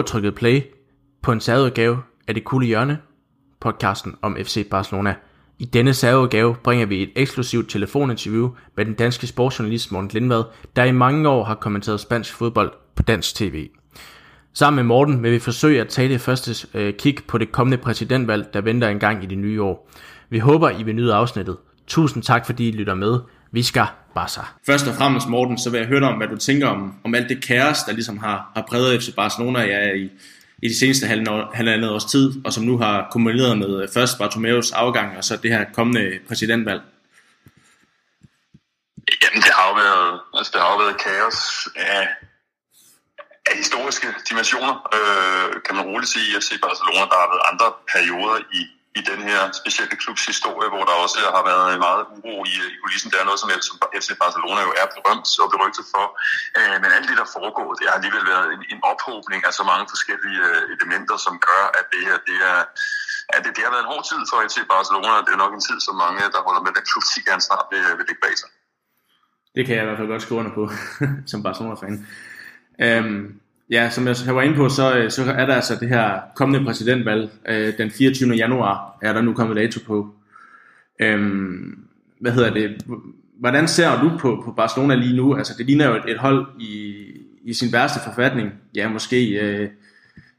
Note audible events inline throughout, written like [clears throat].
Har trykket play på en særudgave af Det Kulde Hjørne, podcasten om FC Barcelona. I denne særudgave bringer vi et eksklusivt telefoninterview med den danske sportsjournalist Morten Lindvad, der i mange år har kommenteret spansk fodbold på dansk tv. Sammen med Morten vil vi forsøge at tage det første øh, kig på det kommende præsidentvalg, der venter en gang i det nye år. Vi håber, I vil nyde afsnittet. Tusind tak, fordi I lytter med. Vi skal Barca. Først og fremmest, Morten, så vil jeg høre dig om, hvad du tænker om, om alt det kaos, der ligesom har, har præget FC Barcelona ja, i, i de seneste halvandet års tid, og som nu har kumuleret med først Bartomeus afgang, og så det her kommende præsidentvalg. Jamen, det har jo været, altså, det har jo været kaos af, af historiske dimensioner, øh, kan man roligt sige, i FC Barcelona. Der har været andre perioder i, i den her specielle klubs historie, hvor der også har været meget uro i, i kulissen. Det er noget, som FC Barcelona jo er berømt og berygtet for. Øh, men alt det, der foregår, det har alligevel været en, en ophobning af så mange forskellige øh, elementer, som gør, at det her det er, at det, det har været en hård tid for FC Barcelona. Det er nok en tid, som mange, der holder med den klub, de gerne snart vil, vil lægge bag sig. Det kan jeg i hvert fald godt skrive under på, [laughs] som Barcelona-fan. Øhm, Ja, som jeg var inde på, så, øh, så er der altså det her kommende præsidentvalg øh, den 24. januar, er der nu kommet dato på. Øhm, hvad hedder det? Hvordan ser du på, på Barcelona lige nu? Altså, det ligner jo et, et hold i, i sin værste forfatning. Ja, måske, øh,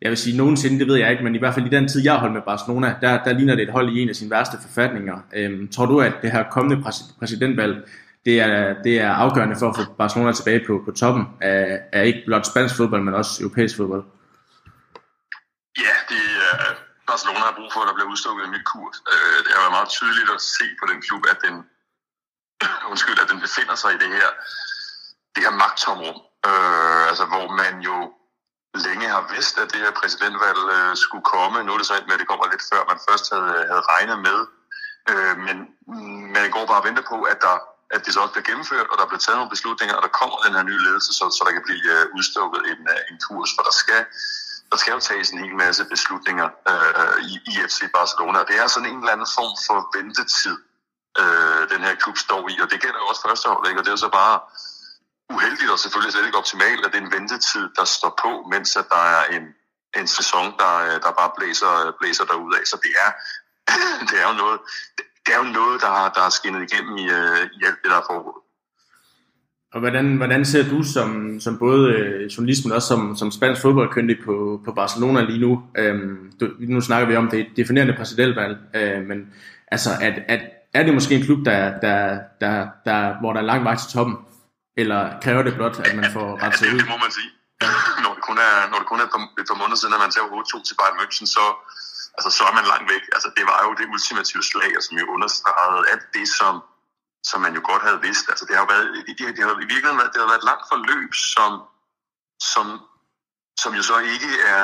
jeg vil sige nogensinde, det ved jeg ikke, men i hvert fald i den tid, jeg har holdt med Barcelona, der, der ligner det et hold i en af sine værste forfatninger. Øhm, tror du, at det her kommende præsidentvalg det er, det er afgørende for at få Barcelona tilbage på, på toppen af, af ikke blot spansk fodbold, men også europæisk fodbold. Ja, det er, Barcelona har brug for, at der bliver udstukket en ny kurs. Øh, det har været meget tydeligt at se på den klub, at den, [coughs] undskyld, at den befinder sig i det her, det her magttomrum, øh, altså hvor man jo længe har vidst, at det her præsidentvalg øh, skulle komme. Nu er det så med, at det kommer lidt før, man først havde, havde regnet med. Øh, men man går bare og venter på, at der at det så også bliver gennemført, og der bliver taget nogle beslutninger, og der kommer den her nye ledelse, så, så der kan blive øh, udstukket en, øh, en kurs, for der skal, der skal jo tages en hel masse beslutninger øh, i, i FC Barcelona, og det er sådan en eller anden form for ventetid, øh, den her klub står i, og det gælder jo også første ikke? og det er så bare uheldigt og selvfølgelig slet ikke optimalt, at det er en ventetid, der står på, mens at der er en, en sæson, der, øh, der bare blæser, blæser derudad. Så det er, [clears throat] det er jo noget, det er jo noget, der har, der har skinnet igennem i, øh, i alt det, der er foregået. Og hvordan, hvordan ser du som, som både øh, journalist, men også som, som spansk fodboldkyndig på, på Barcelona lige nu? Øhm, du, nu snakker vi om det definerende præsidentvalg, øh, men altså, at, at, er det måske en klub, der, der, der, der, hvor der er lang vej til toppen? Eller kræver det blot, at man får ret [laughs] til ud? Det må man sige. Når det kun er, når det kun er et par, et par måneder siden, at man tager 8-2 til Bayern München, så, altså så er man langt væk. Altså det var jo det ultimative slag, altså, som jo understregede alt det, som, som man jo godt havde vidst. Altså det har jo været, det, det, det har i virkeligheden været, det har været et langt forløb, som, som, som jo så ikke er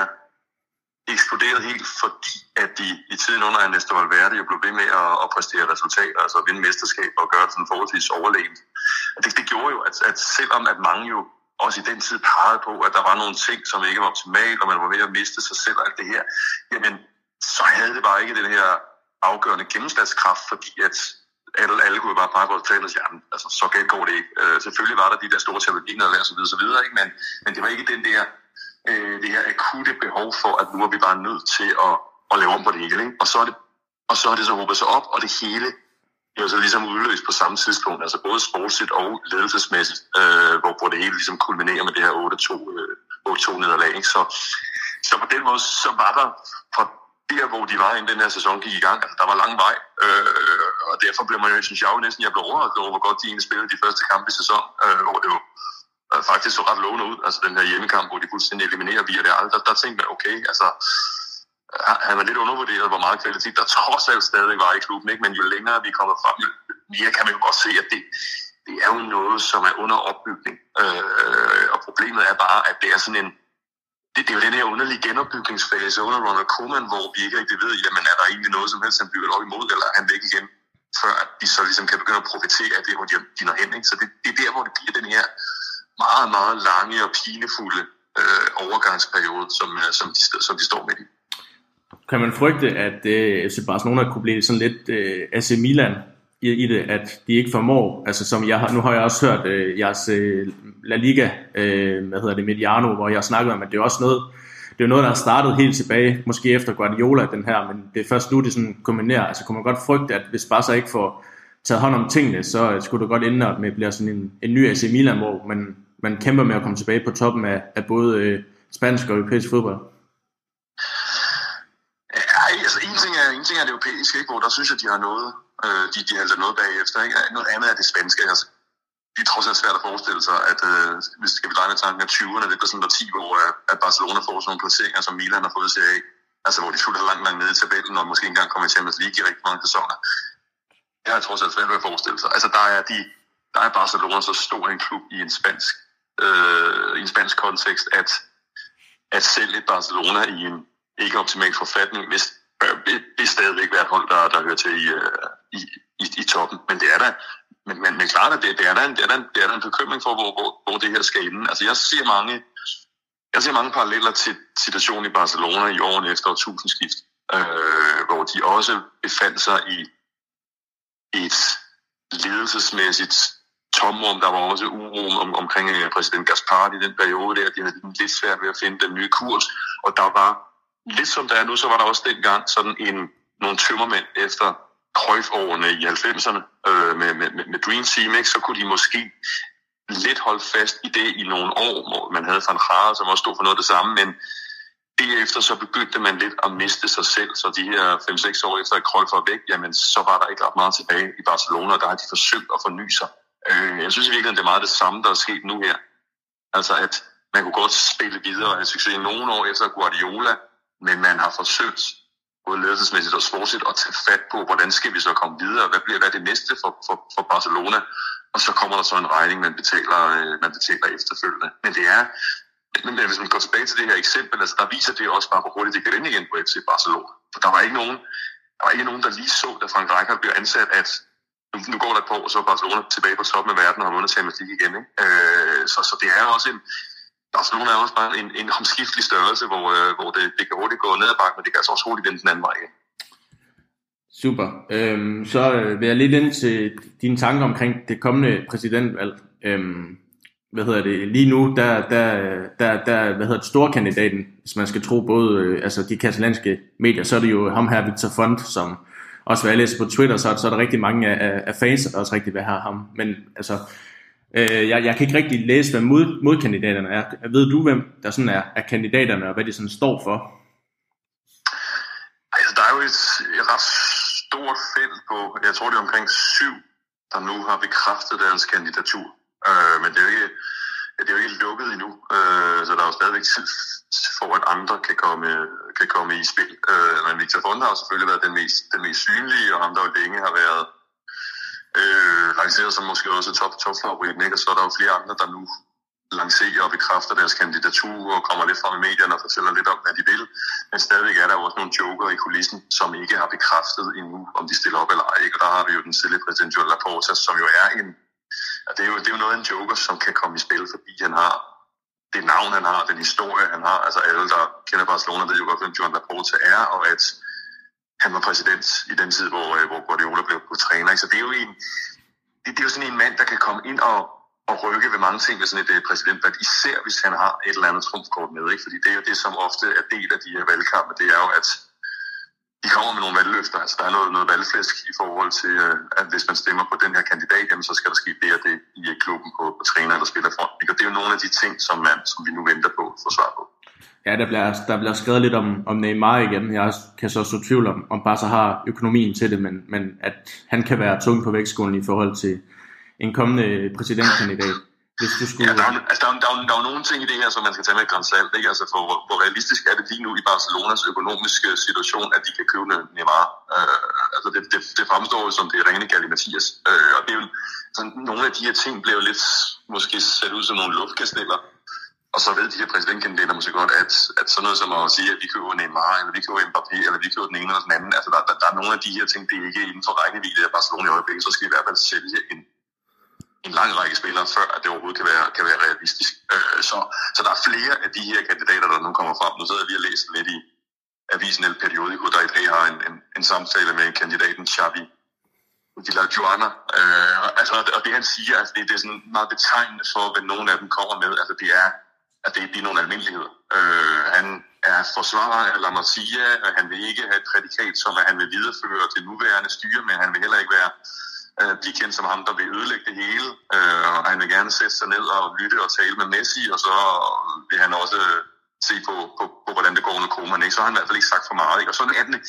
eksploderet helt, fordi at de i tiden under Ernesto Valverde jo blev ved med at, at præstere resultater, altså vinde mesterskab og gøre det sådan forholdsvis overlegent. Det, det gjorde jo, at, at selvom at mange jo også i den tid pegede på, at der var nogle ting, som ikke var optimalt, og man var ved at miste sig selv og alt det her, jamen så havde det bare ikke den her afgørende gennemslagskraft, fordi at alle, alle kunne bare pege på talets hjerne. Altså, så galt går det ikke. Øh, selvfølgelig var der de der store teologiner og så videre, så videre ikke? Men, men det var ikke den der, øh, det her akutte behov for, at nu er vi bare nødt til at, at lave om på det hele. Ikke? Og, så er det, og så er det så håbet sig op, og det hele det var så ligesom udløst på samme tidspunkt, altså både sportsligt og ledelsesmæssigt, øh, hvor, hvor det hele ligesom kulminerer med det her 8-2 øh, nederlag. Ikke? Så, så på den måde, så var der fra der, hvor de var, inden den her sæson gik i gang, altså, der var lang vej, øh, og derfor blev man jo, synes jeg jo næsten, jeg blev overrasket over, hvor godt de egentlig spillede de første kampe i sæson, øh, hvor det jo øh, faktisk så ret lovende ud, altså den her hjemmekamp, hvor de fuldstændig eliminerer via det der, der tænkte man, okay, altså, øh, han var lidt undervurderet, hvor meget kvalitet der trods alt stadig var i klubben, ikke? men jo længere vi kommer frem, jo mere kan man jo godt se, at det, det er jo noget, som er under opbygning. Øh, og problemet er bare, at det er sådan en, det, det er jo den her underlige genopbygningsfase under Ronald Koeman, hvor vi ikke rigtig ved, jamen er der egentlig noget som helst, han bygger op imod, eller er han væk igen, før de så ligesom kan begynde at profitere af det, hvor de, de når hen. Ikke? Så det, det er der, hvor det bliver den her meget, meget lange og pinefulde øh, overgangsperiode, som, øh, som, de, som de står med i. Kan man frygte, at øh, FC Barcelona kunne blive sådan lidt øh, AC Milan i, i det, at de ikke formår, altså som jeg har, nu har jeg også hørt øh, jeres øh, La Liga, øh, hvad hedder det, Mediano, hvor jeg har snakket om, at det er også noget, det er noget, der har startet helt tilbage, måske efter Guardiola, den her, men det er først nu, det sådan kombinerer. Altså kunne man godt frygte, at hvis bare så ikke får taget hånd om tingene, så øh, skulle det godt ende med at blive sådan en, en ny AC Milan, hvor man, man kæmper med at komme tilbage på toppen af, af både øh, spansk og europæisk fodbold. Ja, altså en ting er, en ting er det europæiske, ikke? hvor der synes jeg, de har noget, øh, de, de halter noget bagefter. Ikke? Noget andet er det spanske. Altså, det er trods alt svært at forestille sig, at øh, hvis skal vi dreje med tanken af 20'erne, det er sådan der 10 år, at Barcelona får sådan nogle placeringer, som Milan har fået til af. Altså hvor de slutter langt, langt nede i tabellen, og måske ikke engang kommer i Champions League i rigtig mange sæsoner. Det har jeg trods alt svært ved at forestille sig. Altså der er, de, der er Barcelona så stor en klub i en spansk, øh, i en spansk kontekst, at, at selv et Barcelona i en ikke optimal forfatning, hvis øh, det, det stadigvæk være et hold, der, der hører til i, øh, i, i, i toppen. Men det er da, men, men, men klart, at det, det, er der en, det, er der en, det er der en bekymring for, hvor, hvor, hvor det her skal ende. Altså jeg ser mange, jeg ser mange paralleller til situationen i Barcelona i årene efter årtusindskift, øh, hvor de også befandt sig i et ledelsesmæssigt tomrum. Der var også uro om, omkring øh, præsident Gaspar i den periode der. De havde lidt svært ved at finde den nye kurs, og der var lidt som der er nu, så var der også dengang sådan en, nogle tømmermænd efter krøjfårene i 90'erne øh, med, med, med Dream Team, ikke? så kunne de måske lidt holde fast i det i nogle år, hvor man havde Van Hare, som også stod for noget af det samme, men derefter så begyndte man lidt at miste sig selv, så de her 5-6 år efter at Cruyff var væk, jamen så var der ikke ret meget tilbage i Barcelona, og der har de forsøgt at forny sig. Øh, jeg synes i virkeligheden, det er meget det samme, der er sket nu her. Altså at man kunne godt spille videre og have succes i nogle år efter Guardiola, men man har forsøgt både ledelsesmæssigt og sportsligt at tage fat på, hvordan skal vi så komme videre, hvad bliver hvad det næste for, for, for Barcelona, og så kommer der så en regning, man betaler, øh, man betaler efterfølgende. Men det er, men hvis man går tilbage til det her eksempel, altså der viser det også bare, hvor hurtigt det kan vende igen på FC Barcelona. For der var ikke nogen, der var ikke nogen, der lige så, da Frank Rijkaard blev ansat, at nu, nu går der et par år, så er Barcelona tilbage på toppen af verden og har vundet Champions League igen. Ikke? Øh, så, så det er også en, Barcelona er også bare en, en omskiftelig størrelse, hvor, øh, hvor det, det kan hurtigt gå ned ad bakken, men det kan altså også hurtigt vende den anden vej. Super. Øhm, så øh, vil jeg lidt ind til dine tanker omkring det kommende præsidentvalg. Øhm, hvad hedder det, lige nu, der, der, der, der hvad hedder det, store kandidaten, hvis man skal tro både øh, altså de katalanske medier, så er det jo ham her, Victor Font, som også hvad jeg læser på Twitter, så, så er der rigtig mange af, af fans, der også rigtig vil have ham. Men altså, Øh, jeg, jeg kan ikke rigtig læse, hvad mod, modkandidaterne er. Ved du, hvem der sådan er, er kandidaterne, og hvad de sådan står for? Altså, der er jo et, et ret stort felt på, jeg tror det er omkring syv, der nu har bekræftet deres kandidatur. Øh, men det er jo ikke, det er jo ikke lukket endnu, øh, så der er jo stadigvæk tid for, at andre kan komme, kan komme i spil. Øh, men Victor Fonda har selvfølgelig været den mest, den mest synlige, og ham der jo længe har været øh, lanceret som måske også top, top favorit, ikke? og så er der jo flere andre, der nu lancerer og bekræfter deres kandidatur og kommer lidt frem i medierne og fortæller lidt om, hvad de vil. Men stadigvæk er der jo også nogle joker i kulissen, som ikke har bekræftet endnu, om de stiller op eller ej. Ikke? Og der har vi jo den tidligere præsident Joel Laporta, som jo er en... Ja, det, er jo, det er jo noget af en joker, som kan komme i spil, fordi han har det navn, han har, den historie, han har. Altså alle, der kender Barcelona, ved jo godt, hvem Joel Laporta er, og at han var præsident i den tid, hvor, øh, hvor Guardiola blev, blev træner. Så det er jo en, det, det er jo sådan en mand, der kan komme ind og, og rykke ved mange ting ved sådan et øh, præsident, præsidentvalg, især hvis han har et eller andet trumfkort med. Ikke? Fordi det er jo det, som ofte er del af de her valgkampe, det er jo, at de kommer med nogle valgløfter. Altså, der er noget, noget valgflæsk i forhold til, øh, at hvis man stemmer på den her kandidat, jamen, så skal der ske det og det i klubben på, på træner eller spillerfront. Ikke? Og det er jo nogle af de ting, som, man, som vi nu venter på at få svar på. Ja, der bliver, der bliver skrevet lidt om, om Neymar igen. Jeg kan så så tvivl om, om Barca har økonomien til det, men, men at han kan være tung på vægtskolen i forhold til en kommende præsidentkandidat. Hvis du skulle... Ja, der er, altså, der, er, der, er, der er nogle ting i det her, som man skal tage med et grænsalt. Ikke? Altså, for hvor, hvor realistisk er det lige nu i Barcelonas økonomiske situation, at de kan købe Neymar? Uh, altså, det, det, det fremstår jo som det rene Galli Mathias. Uh, og det er jo, sådan, nogle af de her ting bliver jo lidt måske sat ud som nogle luftkasteller. Og så ved de her præsidentkandidater måske godt, at, at sådan noget som at sige, at vi køber Neymar, eller vi køber Mbappé, eller vi køber den ene eller den anden, altså der, der, der er nogle af de her ting, det er ikke inden for rækkevidde af Barcelona i øjeblikket, så skal vi i hvert fald sælge en, en lang række spillere, før at det overhovedet kan være, kan være realistisk. Øh, så, så der er flere af de her kandidater, der nu kommer frem. Nu sidder vi og læser lidt i avisen El Periodico, der i dag har en, en, en samtale med kandidaten Xavi Villajuana. Øh, altså, og det han siger, altså, det, det er sådan meget betegnende for, hvad nogen af dem kommer med. Altså, det er at det, det er nogle almindeligheder. Øh, han er forsvarer af La Masia, og han vil ikke have et prædikat, som at han vil videreføre det nuværende styre, men han vil heller ikke være øh, blive kendt som ham, der vil ødelægge det hele. Øh, og han vil gerne sætte sig ned og lytte og tale med Messi, og så vil han også øh, se på, på, på hvordan det går under Koeman. Ikke? Så har han i hvert fald ikke sagt for meget. Ikke? Og sådan er, det,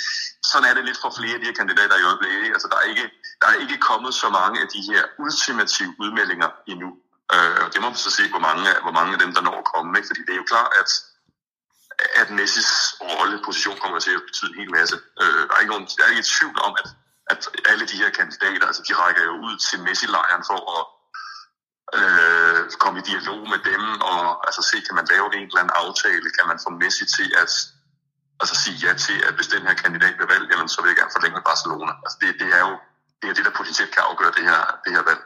sådan er det lidt for flere af de her kandidater i øjeblikket. Altså, der, er ikke, der er ikke kommet så mange af de her ultimative udmeldinger endnu. Øh, og det må man så se, hvor mange, hvor mange af dem, der når at komme. Ikke? Fordi det er jo klart, at at Messis rolle, position kommer til at betyde en hel masse. Øh, der, er ikke nogen, der er ikke et tvivl om, at, at alle de her kandidater, altså de rækker jo ud til Messi-lejren for at øh, komme i dialog med dem, og altså se, kan man lave en eller anden aftale, kan man få Messi til at altså sige ja til, at hvis den her kandidat bliver valgt, jamen, så vil jeg gerne forlænge Barcelona. Altså det, det er jo det, er det, der potentielt kan afgøre det her, det her valg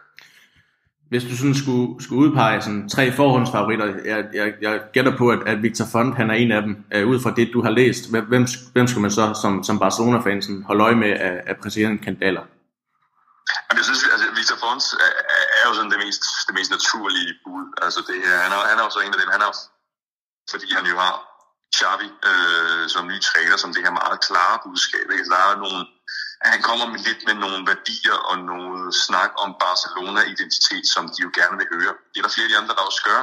hvis du sådan skulle, skulle udpege sådan tre forhåndsfavoritter, jeg, jeg, jeg gætter på, at, at Victor Font han er en af dem, øh, ud fra det, du har læst. Hvem, hvem skal man så som, som Barcelona-fansen holde øje med af, af præsidentkandidater? Jeg synes, altså, Victor Fons er, er jo sådan det mest, det mest naturlige bud. Altså, det, han, er, han er jo så en af dem, han er, fordi han jo har Xavi øh, som ny træner, som det her meget klare budskab. Ikke? Altså, der er nogle, han kommer med lidt med nogle værdier og noget snak om Barcelona-identitet, som de jo gerne vil høre. Det er der flere af de andre, der også gør,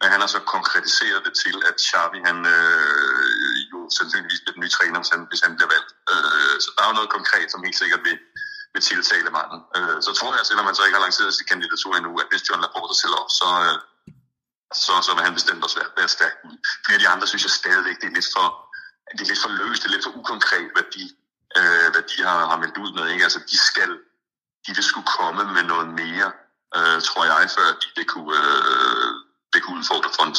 men han har så konkretiseret det til, at Xavi han, øh, jo sandsynligvis bliver den nye træner, hvis han, hvis han bliver valgt. Øh, så der er jo noget konkret, som helt sikkert vil, vil tiltale manden. Øh, så tror jeg, selvom man så ikke har lanceret sit kandidatur endnu, at hvis John Laporte stiller op, så, øh, så, så vil han bestemt også være, være stærk. Flere af de andre synes jeg stadigvæk, det er lidt for, det er lidt for løst, det er lidt for ukonkret, hvad de de har, har meldt ud med. Ikke? Altså, de skal, de vil skulle komme med noget mere, øh, tror jeg, før de, det, kunne, øh, det kunne udfordre fond.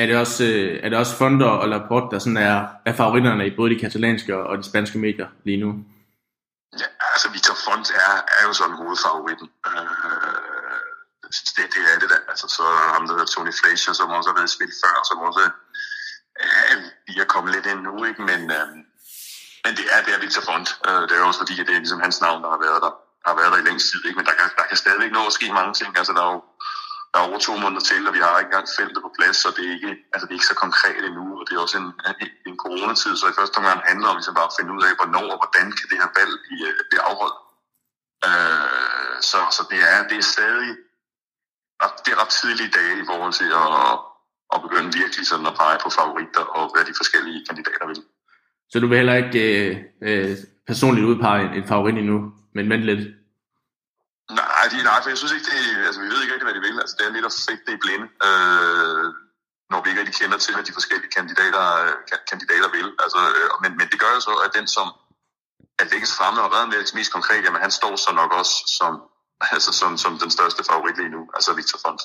Er det også, øh, er det også Fonder og Laporte, der sådan er, er favoritterne i både de katalanske og de spanske medier lige nu? Ja, altså Victor Font er, er jo sådan hovedfavoritten. Øh, det, det er det da. Altså, så ham der hedder Tony Fletcher, som også har været i spil før, som også øh, lige er kommet lidt ind nu, ikke? men øh, men det er, det er Victor Font. Øh, det er også fordi, at det er ligesom hans navn, der har været der, har været der i længst tid. Ikke? Men der kan, der kan stadigvæk nå at ske mange ting. Altså, der er jo der er over to måneder til, og vi har ikke engang feltet på plads, så det er ikke, altså, det er ikke så konkret endnu, og det er også en, en, coronatid, så i første omgang handler om ligesom bare at finde ud af, hvornår og hvordan kan det her valg blive, øh, blive afholdt. Øh, så, så det er, det er stadig det er ret tidlige dage i forhold til at, at begynde virkelig sådan at pege på favoritter og hvad de forskellige kandidater vil. Så du vil heller ikke øh, øh, personligt udpege en, en favorit endnu, men vent lidt? Nej, de, nej, for jeg synes ikke, det, altså, vi ved ikke rigtig, hvad de vil. Altså, det er lidt at fægte det i blinde, øh, når vi ikke rigtig kender til, hvad de forskellige kandidater, kandidater vil. Altså, øh, men, men det gør jo så, at den, som er længst fremme og været mest, mest konkret, jamen han står så nok også som, [laughs] altså, som, som den største favorit lige nu, altså Victor Font.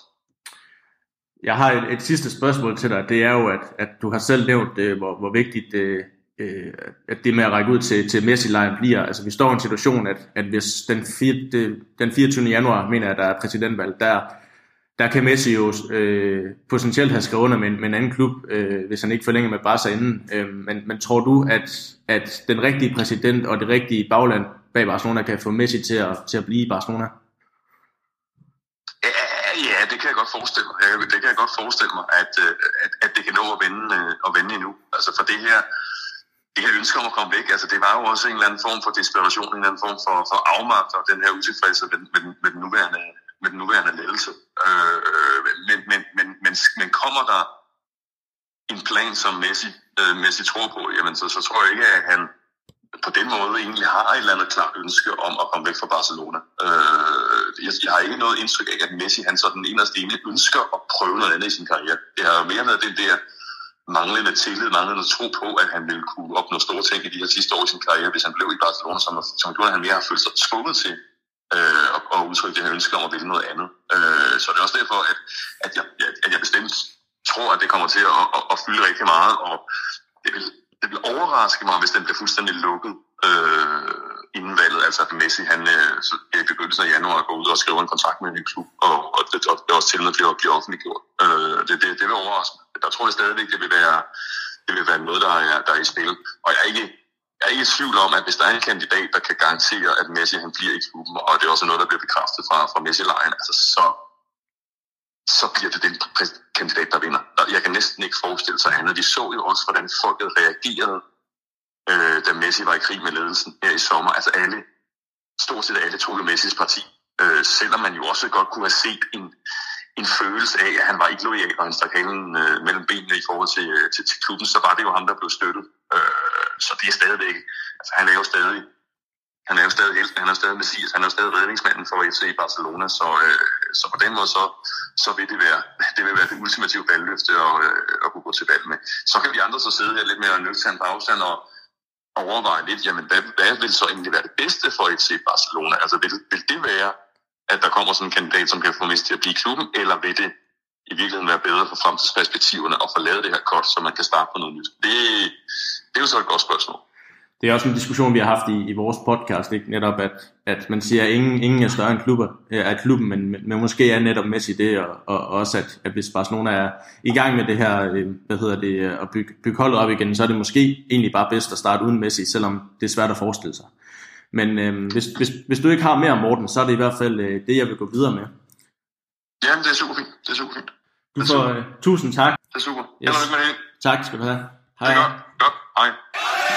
Jeg har et, et sidste spørgsmål til dig. Det er jo, at, at du har selv nævnt, øh, hvor, hvor vigtigt øh, øh, at det med at række ud til, til Messi-lejren bliver, altså vi står i en situation, at, at hvis den, 4, det, den 24. januar, mener jeg, der er præsidentvalg, der, der kan Messi jo øh, potentielt have skrevet under med, med en anden klub, øh, hvis han ikke forlænger med Barca inden. Øh, men, men tror du, at, at den rigtige præsident og det rigtige bagland bag Barcelona kan få Messi til at, til at blive i Barcelona? Ja, det kan jeg godt forestille mig. Det kan jeg godt forestille mig, at, øh, at, at det kan nå at vende, øh, at vende endnu. Altså for det her, det her ønske om at komme væk, altså det var jo også en eller anden form for desperation, en eller anden form for, for afmagt og den her utilfredshed med, med, med, den nuværende, med den nuværende ledelse. Øh, øh, men, men, men, men, men kommer der en plan, som Messi, øh, Messi tror på, jamen så, så tror jeg ikke, at han på den måde egentlig har et eller andet klart ønske om at komme væk fra Barcelona. Øh, jeg, jeg har ikke noget indtryk af, at Messi han sådan inderst ene ønsker at prøve noget andet i sin karriere. Det har mere været den der manglende tillid, manglende tro på, at han ville kunne opnå store ting i de her sidste år i sin karriere, hvis han blev i Barcelona, som, som gjorde, at han mere har følt sig tvunget til øh, at, at udtrykke det her ønske om at ville noget andet. Øh, så det er også derfor, at, at, jeg, at jeg bestemt tror, at det kommer til at, at, at fylde rigtig meget, og det vil, det vil overraske mig, hvis den bliver fuldstændig lukket øh, inden valget, altså at Messi han øh, så, i begyndelsen af januar går ud og skriver en kontrakt med en ny klub, og, og det, og det også til med bliver, bliver offentliggjort. Øh, det, det, det vil overraske mig. Der tror jeg stadigvæk, det vil være, det vil være noget, der er, der er i spil. Og jeg er ikke, jeg er ikke i tvivl om, at hvis der er en kandidat, der kan garantere, at Messi han bliver i klubben, og det er også noget, der bliver bekræftet fra, fra Messi-lejen, altså så, så bliver det den kandidat, der vinder. Jeg kan næsten ikke ikke forestille sig andet. Vi så jo også, hvordan folket reagerede, øh, da Messi var i krig med ledelsen her i sommer. Altså alle, stort set alle tog jo Messis parti, øh, selvom man jo også godt kunne have set en, en følelse af, at han var ikke lojal, og han stak halen øh, mellem benene i forhold til, øh, til, til klubben, så var det jo ham, der blev støttet. Øh, så det er stadigvæk, altså han er jo stadig, han er jo stadig helt, han er stadig Messias, han er jo stadig redningsmanden for FC Barcelona, så, øh, så på den måde, så, så vil det være, det vil være det ultimative valgløfte at, øh, at kunne gå til valg med. Så kan vi andre så sidde her lidt mere nøgternt på afstand og, overveje lidt, jamen hvad, hvad vil så egentlig være det bedste for FC Barcelona? Altså vil, vil det være, at der kommer sådan en kandidat, som kan få mest til at blive klubben, eller vil det i virkeligheden være bedre for fremtidsperspektiverne at få lavet det her kort, så man kan starte på noget nyt? Det, det er jo så et godt spørgsmål det er også en diskussion, vi har haft i, i vores podcast, ikke? netop at, at man siger, at ingen, ingen er større end klubber, er klubben, men, men, men måske er netop Messi det, og, og også at, at hvis Barcelona er i gang med det her, øh, hvad hedder det, at bygge, bygge holdet op igen, så er det måske egentlig bare bedst at starte uden Messi, selvom det er svært at forestille sig. Men øh, hvis, hvis, hvis du ikke har mere om Morten, så er det i hvert fald øh, det, jeg vil gå videre med. Jamen, det er super fint. Det er super fint. Du får, øh, tusind tak. Det er super. Yes. med det. Tak skal du have. Hej. Det er godt. Godt. Hej.